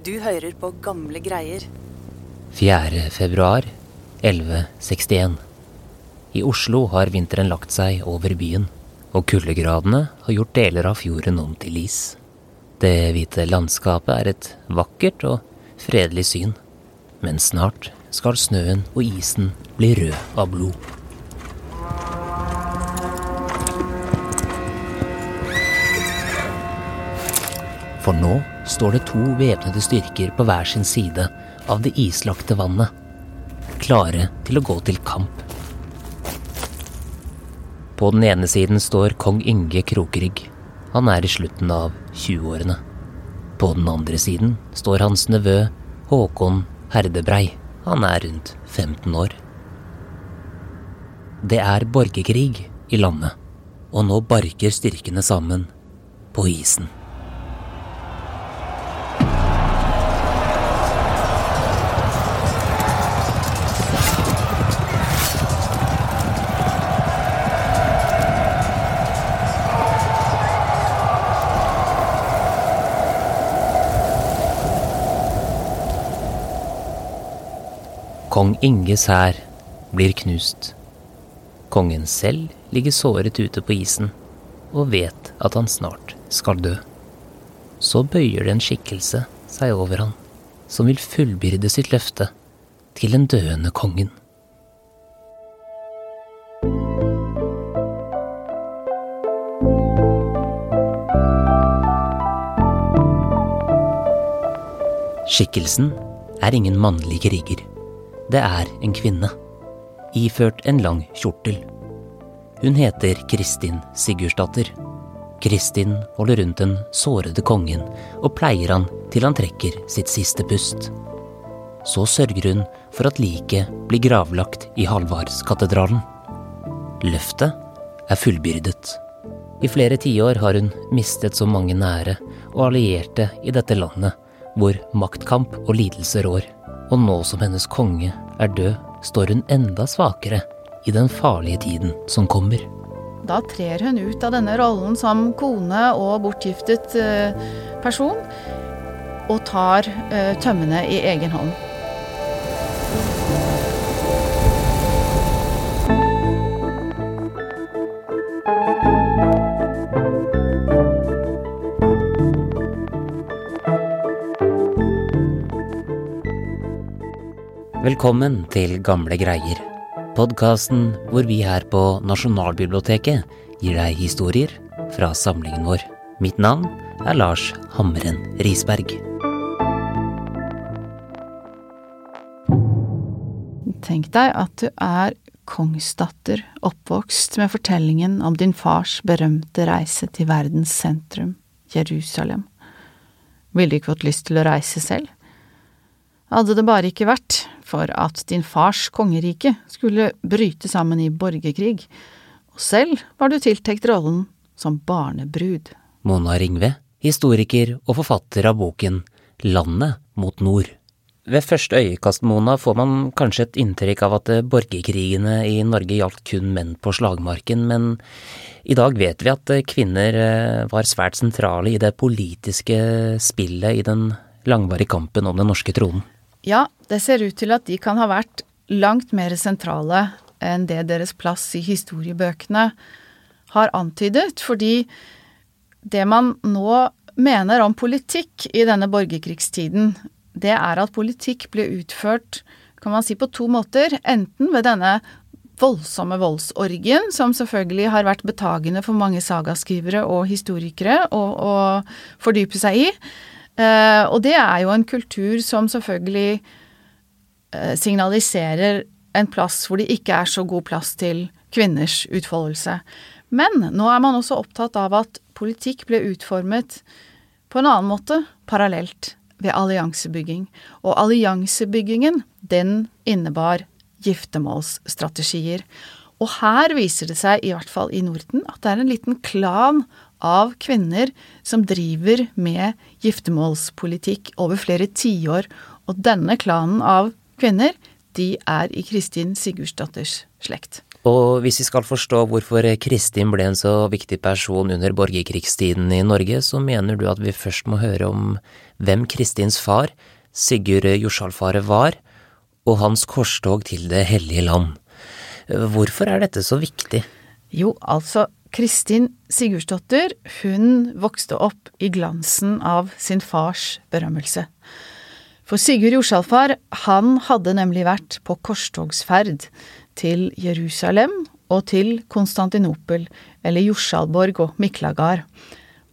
Du hører på gamle greier. 4. februar 1161. I Oslo har vinteren lagt seg over byen, og kuldegradene har gjort deler av fjorden om til is. Det hvite landskapet er et vakkert og fredelig syn, men snart skal snøen og isen bli rød av blod. For nå står det to væpnede styrker på hver sin side av det islagte vannet, klare til å gå til kamp. På den ene siden står kong Inge Krokrygg. Han er i slutten av 20-årene. På den andre siden står hans nevø Håkon Herdebrei. Han er rundt 15 år. Det er borgerkrig i landet, og nå barker styrkene sammen på isen. Kong Inges hær blir knust. Kongen selv ligger såret ute på isen og vet at han snart skal dø. Så bøyer det en skikkelse seg over han, som vil fullbyrde sitt løfte til den døende kongen. Skikkelsen er ingen mannlig kriger. Det er en kvinne, iført en lang kjortel. Hun heter Kristin Sigurdsdatter. Kristin holder rundt den sårede kongen og pleier han til han trekker sitt siste pust. Så sørger hun for at liket blir gravlagt i Halvardskatedralen. Løftet er fullbyrdet. I flere tiår har hun mistet så mange nære og allierte i dette landet, hvor maktkamp og lidelse rår. Og nå som hennes konge er død, står hun enda svakere i den farlige tiden som kommer. Da trer hun ut av denne rollen som kone og bortgiftet eh, person, og tar eh, tømmene i egen hånd. Velkommen til Gamle greier. Podkasten hvor vi her på Nasjonalbiblioteket gir deg historier fra samlingen vår. Mitt navn er Lars Hammeren Risberg. Tenk deg at du er kongsdatter, oppvokst med fortellingen om din fars berømte reise til verdens sentrum, Jerusalem. Ville du ikke fått lyst til å reise selv? Hadde det bare ikke vært for at din fars kongerike skulle bryte sammen i borgerkrig, og selv var du tiltenkt rollen som barnebrud. Mona Ringve, historiker og forfatter av boken Landet mot nord. Ved første øyekast, Mona, får man kanskje et inntrykk av at borgerkrigene i Norge gjaldt kun menn på slagmarken, men i dag vet vi at kvinner eh, var svært sentrale i det politiske spillet i den langvarige kampen om den norske tronen. Ja, det ser ut til at de kan ha vært langt mer sentrale enn det deres plass i historiebøkene har antydet, fordi det man nå mener om politikk i denne borgerkrigstiden, det er at politikk ble utført, kan man si, på to måter. Enten ved denne voldsomme voldsorgien, som selvfølgelig har vært betagende for mange sagaskrivere og historikere å, å fordype seg i. Uh, og det er jo en kultur som selvfølgelig uh, signaliserer en plass hvor det ikke er så god plass til kvinners utfoldelse. Men nå er man også opptatt av at politikk ble utformet på en annen måte, parallelt, ved alliansebygging. Og alliansebyggingen, den innebar giftermålsstrategier. Og her viser det seg, i hvert fall i Norden, at det er en liten klan av kvinner som driver med giftermålspolitikk over flere tiår. Og denne klanen av kvinner, de er i Kristin Sigurdsdatters slekt. Og hvis vi skal forstå hvorfor Kristin ble en så viktig person under borgerkrigstiden i Norge, så mener du at vi først må høre om hvem Kristins far, Sigurd Jorsalfaret, var, og hans korstog til Det hellige land. Hvorfor er dette så viktig? Jo, altså, Kristin Sigurdsdotter, hun vokste opp i glansen av sin fars berømmelse. For Sigurd Jorsalfar, han hadde nemlig vært på korstogsferd til Jerusalem og til Konstantinopel, eller Jorsalborg og Miklagard.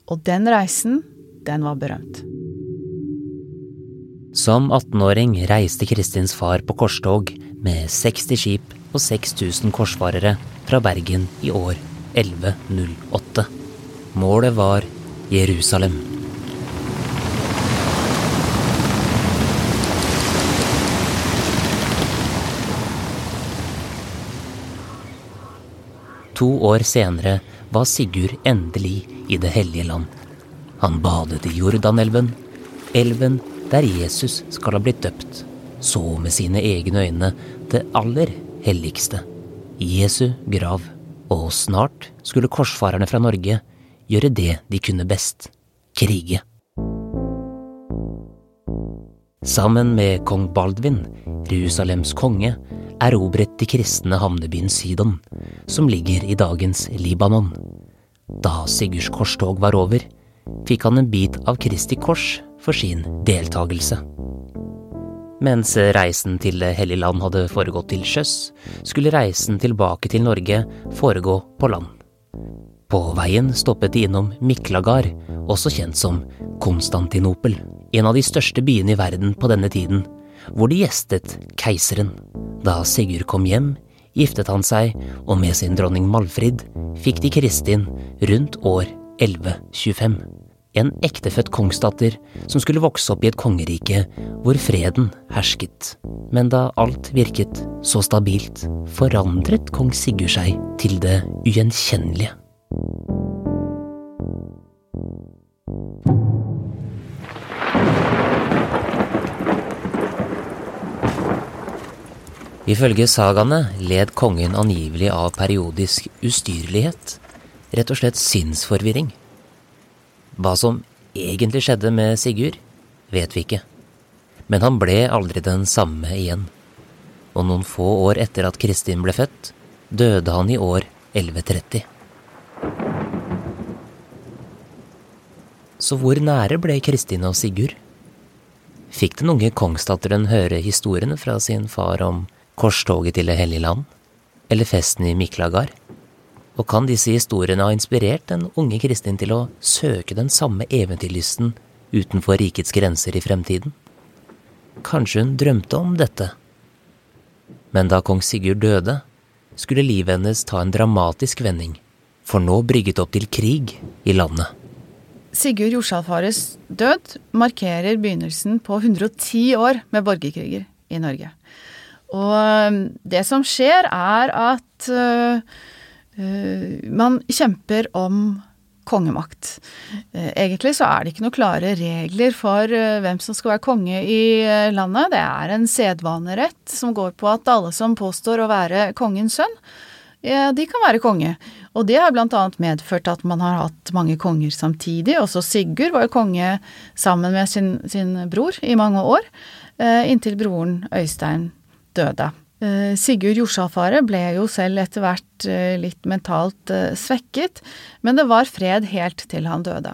Og den reisen, den var berømt. Som 18-åring reiste Kristins far på korstog med 60 skip og 6000 korsfarere fra Bergen i år 1108. Målet var Jerusalem. To år senere var Sigurd endelig i Det hellige land. Han badet i Jordanelven, elven der Jesus skal ha blitt døpt, så med sine egne øyne det aller helligste, Jesu grav. Og snart skulle korsfarerne fra Norge gjøre det de kunne best krige. Sammen med kong Baldvin, Jerusalems konge, erobret de kristne havnebyen Sidon, som ligger i dagens Libanon. Da Sigurds korstog var over, fikk han en bit av Kristi kors for sin deltakelse. Mens reisen til Det hellige land hadde foregått til sjøs, skulle reisen tilbake til Norge foregå på land. På veien stoppet de innom Miklagard, også kjent som Konstantinopel, en av de største byene i verden på denne tiden, hvor de gjestet keiseren. Da Sigurd kom hjem, giftet han seg, og med sin dronning Malfrid fikk de Kristin rundt år 1125. En ektefødt kongsdatter som skulle vokse opp i et kongerike hvor freden hersket. Men da alt virket så stabilt, forandret kong Sigurd seg til det ugjenkjennelige. Ifølge sagaene led kongen angivelig av periodisk ustyrlighet, rett og slett sinnsforvirring. Hva som egentlig skjedde med Sigurd, vet vi ikke, men han ble aldri den samme igjen, og noen få år etter at Kristin ble født, døde han i år 1130. Så hvor nære ble Kristin og Sigurd? Fikk den unge kongsdatteren høre historiene fra sin far om korstoget til Det hellige land, eller festen i Miklagard? Og kan disse historiene ha inspirert den unge Kristin til å søke den samme eventyrlysten utenfor rikets grenser i fremtiden? Kanskje hun drømte om dette? Men da kong Sigurd døde, skulle livet hennes ta en dramatisk vending, for nå brygget opp til krig i landet. Sigurd Jorsalfares død markerer begynnelsen på 110 år med borgerkriger i Norge. Og um, det som skjer, er at uh, man kjemper om kongemakt. Uh, egentlig så er det ikke noen klare regler for uh, hvem som skal være konge i landet. Det er en sedvanerett som går på at alle som påstår å være kongens sønn, de kan være konge. Og det har blant annet medført at man har hatt mange konger samtidig. Også Sigurd var jo konge sammen med sin, sin bror i mange år, inntil broren Øystein døde. Eh, Sigurd Jorsalfaret ble jo selv etter hvert eh, litt mentalt eh, svekket, men det var fred helt til han døde.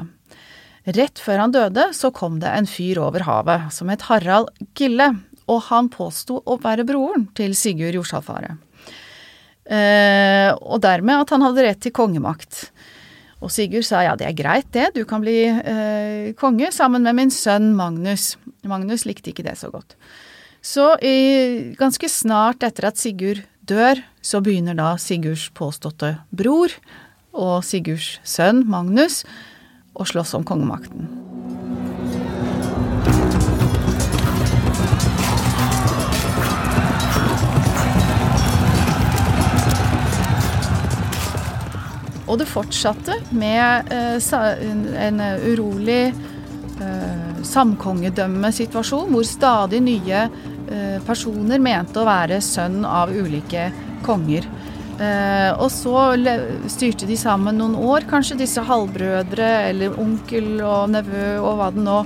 Rett før han døde, så kom det en fyr over havet som het Harald Gille, og han påsto å være broren til Sigurd Jorsalfaret. Og dermed at han hadde rett til kongemakt. Og Sigurd sa ja, det er greit det, du kan bli konge sammen med min sønn Magnus. Magnus likte ikke det så godt. Så i, ganske snart etter at Sigurd dør, så begynner da Sigurds påståtte bror og Sigurds sønn Magnus å slåss om kongemakten. Og det fortsatte med eh, en urolig eh, samkongedømmesituasjon, hvor stadig nye personer mente å være sønn av ulike konger. Eh, og så styrte de sammen noen år, kanskje disse halvbrødre eller onkel og nevø og hva det nå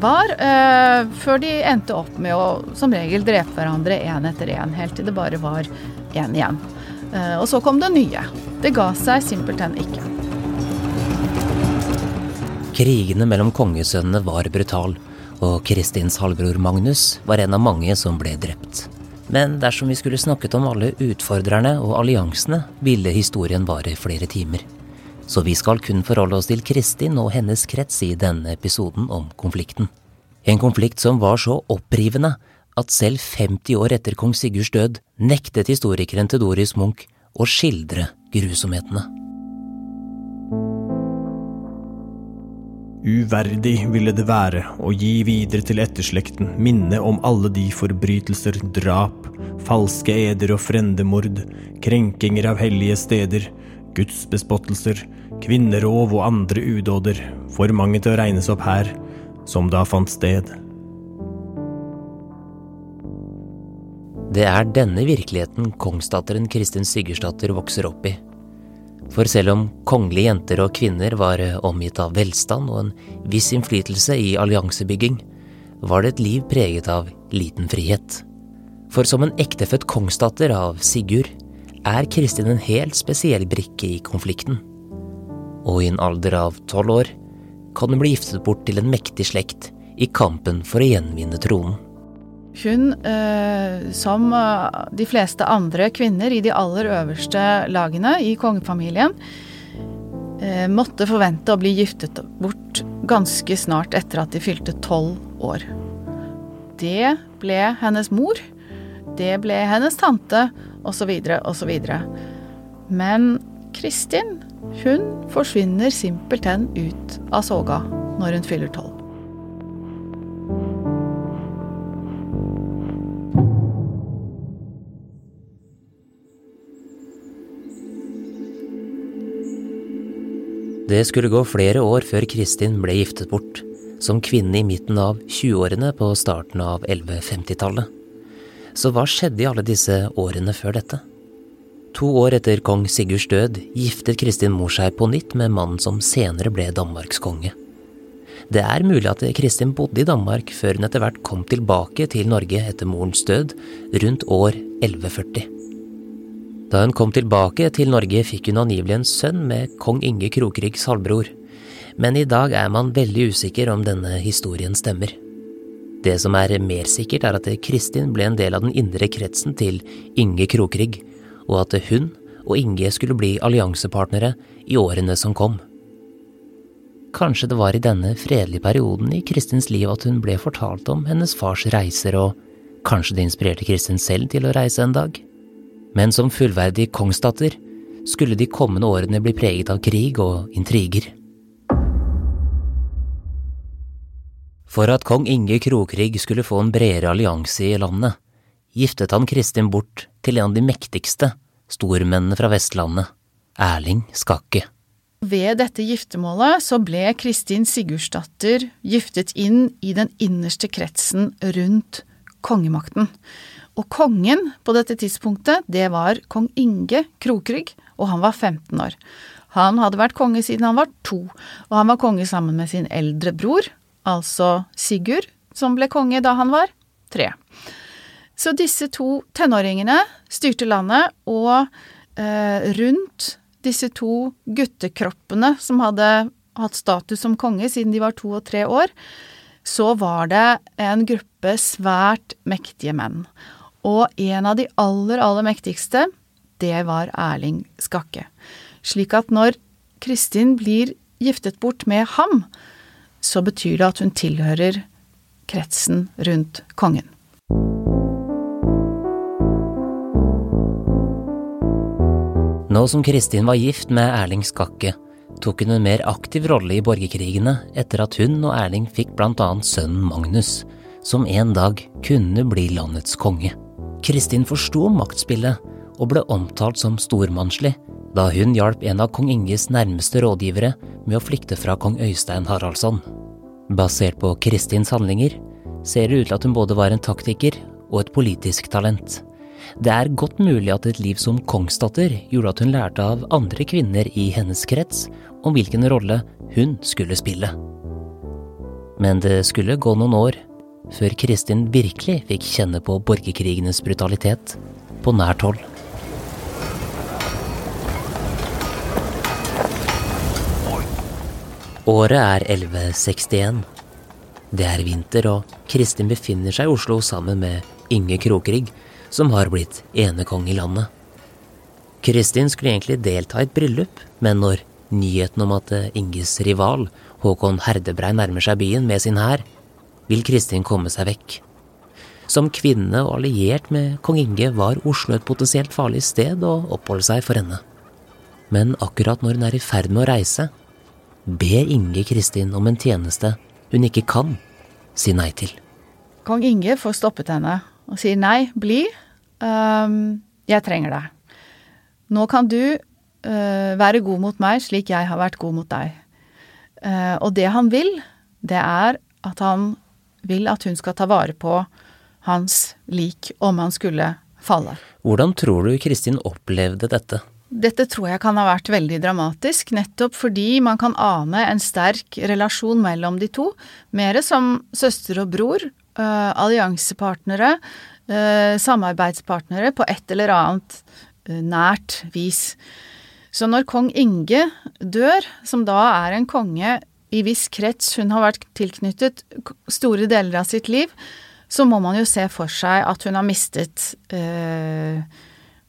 var, eh, før de endte opp med å som regel drepe hverandre én etter én, helt til det bare var én igjen. Eh, og så kom det nye. Det ga seg simpelthen ikke. Krigene mellom kongesønnene var brutal, og Kristins halvbror Magnus var en av mange som ble drept. Men dersom vi skulle snakket om alle utfordrerne og alliansene, ville historien vare flere timer. Så vi skal kun forholde oss til Kristin og hennes krets i denne episoden om konflikten. En konflikt som var så opprivende at selv 50 år etter kong Sigurds død nektet historikeren til Doris Munch å skildre grusomhetene. Uverdig ville det være å gi videre til etterslekten minne om alle de forbrytelser, drap, falske eder og frendemord, krenkinger av hellige steder, gudsbespottelser, kvinnerov og andre udåder, for mange til å regnes opp her, som da fant sted. Det er denne virkeligheten kongsdatteren Kristin Sigurdsdatter vokser opp i. For selv om kongelige jenter og kvinner var omgitt av velstand og en viss innflytelse i alliansebygging, var det et liv preget av liten frihet. For som en ektefødt kongsdatter av Sigurd er Kristin en helt spesiell brikke i konflikten. Og i en alder av tolv år kan hun bli giftet bort til en mektig slekt i kampen for å gjenvinne tronen. Hun, eh, som eh, de fleste andre kvinner i de aller øverste lagene i kongefamilien, eh, måtte forvente å bli giftet bort ganske snart etter at de fylte tolv år. Det ble hennes mor, det ble hennes tante, osv., osv. Men Kristin, hun forsvinner simpelthen ut av soga når hun fyller tolv. Det skulle gå flere år før Kristin ble giftet bort, som kvinne i midten av 20-årene på starten av 1150-tallet. Så hva skjedde i alle disse årene før dette? To år etter kong Sigurds død giftet Kristin mor seg på nytt med mannen som senere ble Danmarks konge. Det er mulig at Kristin bodde i Danmark før hun etter hvert kom tilbake til Norge etter morens død, rundt år 1140. Da hun kom tilbake til Norge, fikk hun angivelig en sønn med kong Inge Krokrigs halvbror, men i dag er man veldig usikker om denne historien stemmer. Det som er mer sikkert, er at Kristin ble en del av den indre kretsen til Inge Krokrig, og at hun og Inge skulle bli alliansepartnere i årene som kom. Kanskje det var i denne fredelige perioden i Kristins liv at hun ble fortalt om hennes fars reiser, og kanskje det inspirerte Kristin selv til å reise en dag? Men som fullverdig kongsdatter skulle de kommende årene bli preget av krig og intriger. For at kong Inge Krokrygg skulle få en bredere allianse i landet, giftet han Kristin bort til en av de mektigste stormennene fra Vestlandet, Erling Skakke. Ved dette giftermålet så ble Kristin Sigurdsdatter giftet inn i den innerste kretsen rundt kongemakten. Og kongen på dette tidspunktet, det var kong Inge Krokrygg, og han var 15 år. Han hadde vært konge siden han var to, og han var konge sammen med sin eldre bror, altså Sigurd, som ble konge da han var tre. Så disse to tenåringene styrte landet, og eh, rundt disse to guttekroppene som hadde hatt status som konge siden de var to og tre år, så var det en gruppe svært mektige menn. Og en av de aller, aller mektigste, det var Erling Skakke. Slik at når Kristin blir giftet bort med ham, så betyr det at hun tilhører kretsen rundt kongen. Nå som Kristin var gift med Erling Skakke, tok hun en mer aktiv rolle i borgerkrigene etter at hun og Erling fikk blant annet sønnen Magnus, som en dag kunne bli landets konge. Kristin forsto maktspillet og ble omtalt som stormannslig da hun hjalp en av kong Inges nærmeste rådgivere med å flykte fra kong Øystein Haraldsson. Basert på Kristins handlinger ser det ut til at hun både var en taktiker og et politisk talent, Det er godt mulig at et liv som kongsdatter gjorde at hun lærte av andre kvinner i hennes krets om hvilken rolle hun skulle spille. Men det skulle gå noen år før Kristin virkelig fikk kjenne på borgerkrigenes brutalitet på nært hold. Året er 1161. Det er vinter, og Kristin befinner seg i Oslo sammen med Inge Krokrygg, som har blitt enekong i landet. Kristin skulle egentlig delta i et bryllup, men når nyheten om at Inges rival, Håkon Herdebrei, nærmer seg byen med sin hær, vil Kristin komme seg vekk. Som kvinne og alliert med kong Inge var Oslo et potensielt farlig sted å oppholde seg for henne. Men akkurat når hun er i ferd med å reise, ber Inge Kristin om en tjeneste hun ikke kan si nei til. Kong Inge får stoppet henne og sier nei, bli. Um, jeg trenger deg. Nå kan du uh, være god mot meg slik jeg har vært god mot deg. Uh, og det han vil, det er at han vil at hun skal ta vare på hans lik om han skulle falle. Hvordan tror du Kristin opplevde dette? Dette tror jeg kan ha vært veldig dramatisk, nettopp fordi man kan ane en sterk relasjon mellom de to. Mere som søster og bror, uh, alliansepartnere, uh, samarbeidspartnere på et eller annet uh, nært vis. Så når kong Inge dør, som da er en konge i viss krets hun har vært tilknyttet store deler av sitt liv, så må man jo se for seg at hun har mistet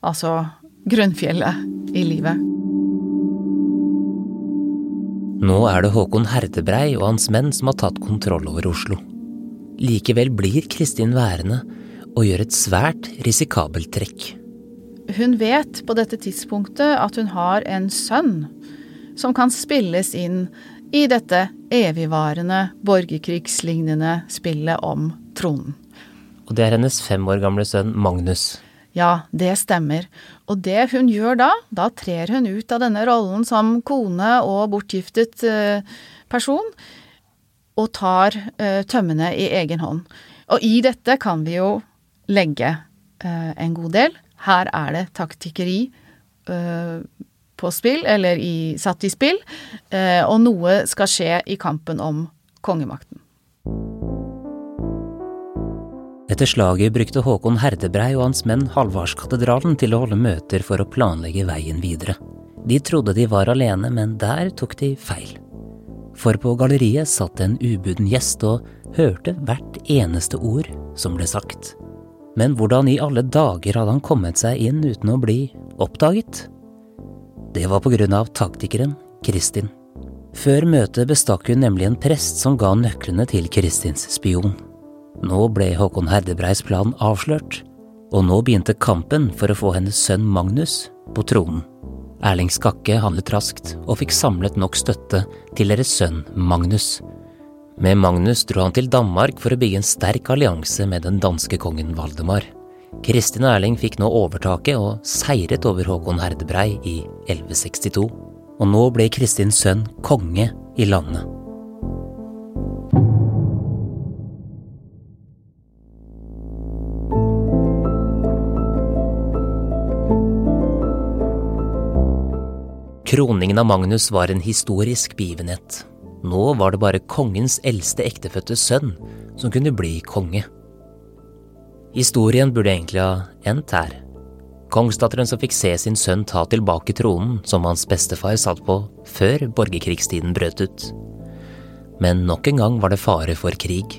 altså grunnfjellet i livet. Nå er det Håkon Herdebrei og hans menn som har tatt kontroll over Oslo. Likevel blir Kristin værende og gjør et svært risikabelt trekk. Hun vet på dette tidspunktet at hun har en sønn som kan spilles inn i dette evigvarende borgerkrigslignende spillet om tronen. Og det er hennes fem år gamle sønn Magnus. Ja, det stemmer. Og det hun gjør da, da trer hun ut av denne rollen som kone og bortgiftet eh, person, og tar eh, tømmene i egen hånd. Og i dette kan vi jo legge eh, en god del. Her er det taktikkeri på spill, eller i, satt i spill, og noe skal skje i kampen om kongemakten. Etter slaget brukte Håkon Herdebrei og hans menn Halvardskatedralen til å holde møter for å planlegge veien videre. De trodde de var alene, men der tok de feil. For på galleriet satt en ubuden gjest og hørte hvert eneste ord som ble sagt. Men hvordan i alle dager hadde han kommet seg inn uten å bli oppdaget? Det var på grunn av taktikeren Kristin. Før møtet bestakk hun nemlig en prest som ga nøklene til Kristins spion. Nå ble Håkon Herdebreis plan avslørt, og nå begynte kampen for å få hennes sønn Magnus på tronen. Erling Skakke handlet raskt og fikk samlet nok støtte til deres sønn Magnus. Med Magnus dro han til Danmark for å bygge en sterk allianse med den danske kongen Valdemar. Kristin Erling fikk nå overtaket og seiret over Håkon Herdebrei i 1162. Og nå ble Kristins sønn konge i landet. Kroningen av Magnus var en historisk begivenhet. Nå var det bare kongens eldste ektefødte sønn som kunne bli konge. Historien burde egentlig ha endt her. Kongsdatteren som fikk se sin sønn ta tilbake tronen som hans bestefar satt på før borgerkrigstiden brøt ut. Men nok en gang var det fare for krig.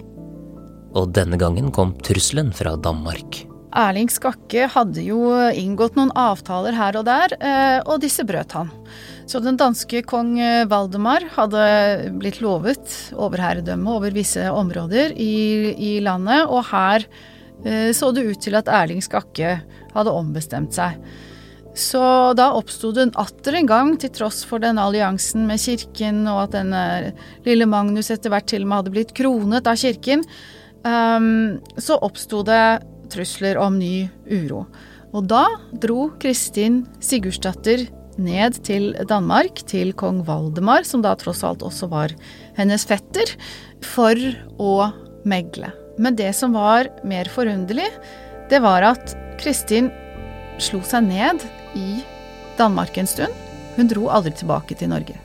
Og denne gangen kom trusselen fra Danmark. Erling Skakke hadde jo inngått noen avtaler her og der, eh, og disse brøt han. Så den danske kong eh, Valdemar hadde blitt lovet overherredømme over visse områder i, i landet, og her så det ut til at Erling Skakke hadde ombestemt seg. Så da oppsto det atter en gang, til tross for den alliansen med kirken, og at denne lille Magnus etter hvert til og med hadde blitt kronet av kirken, um, så oppsto det trusler om ny uro. Og da dro Kristin Sigurdsdatter ned til Danmark, til kong Valdemar, som da tross alt også var hennes fetter, for å megle. Men det som var mer forunderlig, det var at Kristin slo seg ned i Danmark en stund. Hun dro aldri tilbake til Norge.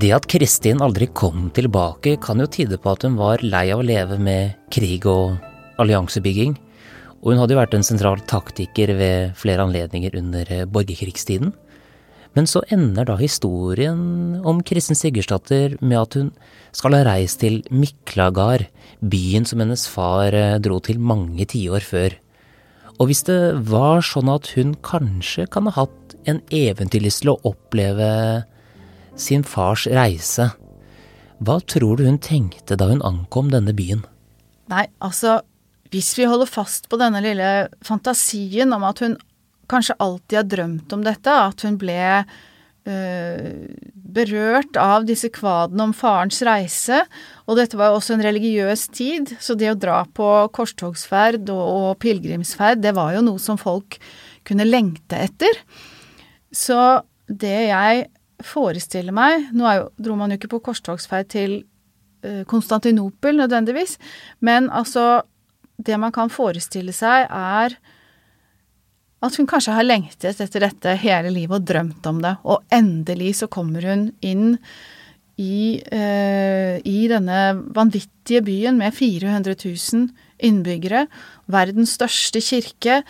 Det at Kristin aldri kom tilbake, kan jo tyde på at hun var lei av å leve med krig og alliansebygging, og hun hadde jo vært en sentral taktiker ved flere anledninger under eh, borgerkrigstiden. Men så ender da historien om Kristin Sigurdsdatter med at hun skal ha reist til Miklagard, byen som hennes far eh, dro til mange tiår før. Og hvis det var sånn at hun kanskje kan ha hatt en eventyrlyst til å oppleve sin fars reise, hva tror du hun tenkte da hun ankom denne byen? Nei, altså, hvis vi holder fast på denne lille fantasien om at hun kanskje alltid har drømt om dette, at hun ble øh, berørt av disse kvadene om farens reise, og dette var jo også en religiøs tid, så det å dra på korstogsferd og, og pilegrimsferd, det var jo noe som folk kunne lengte etter. Så det jeg forestiller meg Nå jo, dro man jo ikke på korstogsferd til øh, Konstantinopel nødvendigvis, men altså det man kan forestille seg, er at hun kanskje har lengtet etter dette hele livet og drømt om det, og endelig så kommer hun inn i, uh, i denne vanvittige byen med 400 000 innbyggere, verdens største kirke,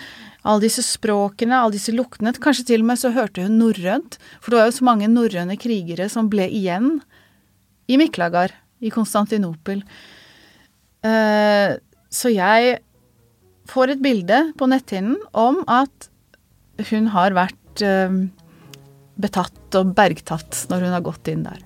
alle disse språkene, alle disse luktene, kanskje til og med så hørte hun norrønt, for det var jo så mange norrøne krigere som ble igjen i Miklagard, i Konstantinopel. Uh, så jeg får et bilde på netthinnen om at hun har vært eh, betatt og bergtatt når hun har gått inn der.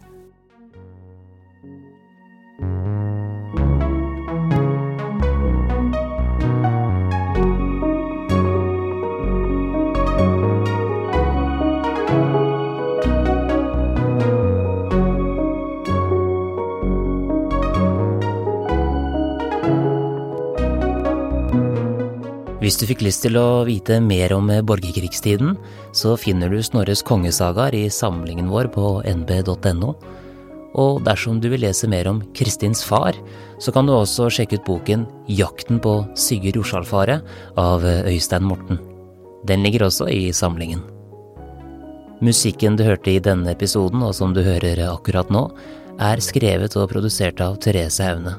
Hvis du fikk lyst til å vite mer om borgerkrigstiden, så finner du Snorres kongesagaer i samlingen vår på nb.no. Og dersom du vil lese mer om Kristins far, så kan du også sjekke ut boken Jakten på Sigurd Jorsalfaret av Øystein Morten. Den ligger også i samlingen. Musikken du hørte i denne episoden, og som du hører akkurat nå, er skrevet og produsert av Therese Aune.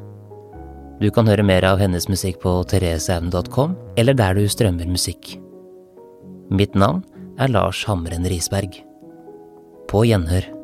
Du kan høre mer av hennes musikk på thereseevne.com eller der du strømmer musikk. Mitt navn er Lars Hamren Risberg. På gjenhør.